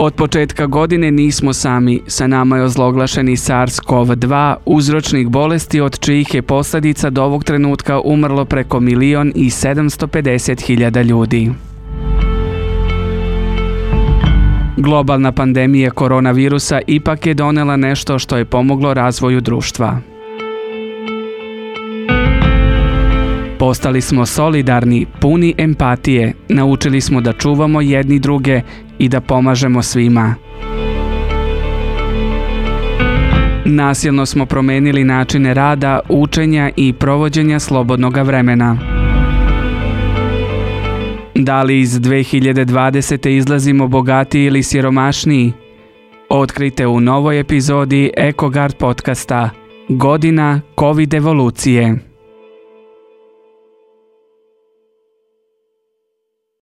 Od početka godine nismo sami, sa nama je ozloglašeni SARS-CoV-2, uzročnik bolesti od čijih je posljedica do ovog trenutka umrlo preko milion i 750 hiljada ljudi. Globalna pandemija koronavirusa ipak je donela nešto što je pomoglo razvoju društva. Postali smo solidarni, puni empatije, naučili smo da čuvamo jedni druge i da pomažemo svima. Nasilno smo promenili načine rada, učenja i provođenja slobodnog vremena. Da li iz 2020. izlazimo bogatiji ili siromašniji? Otkrite u novoj epizodi EcoGuard podcasta Godina COVID evolucije.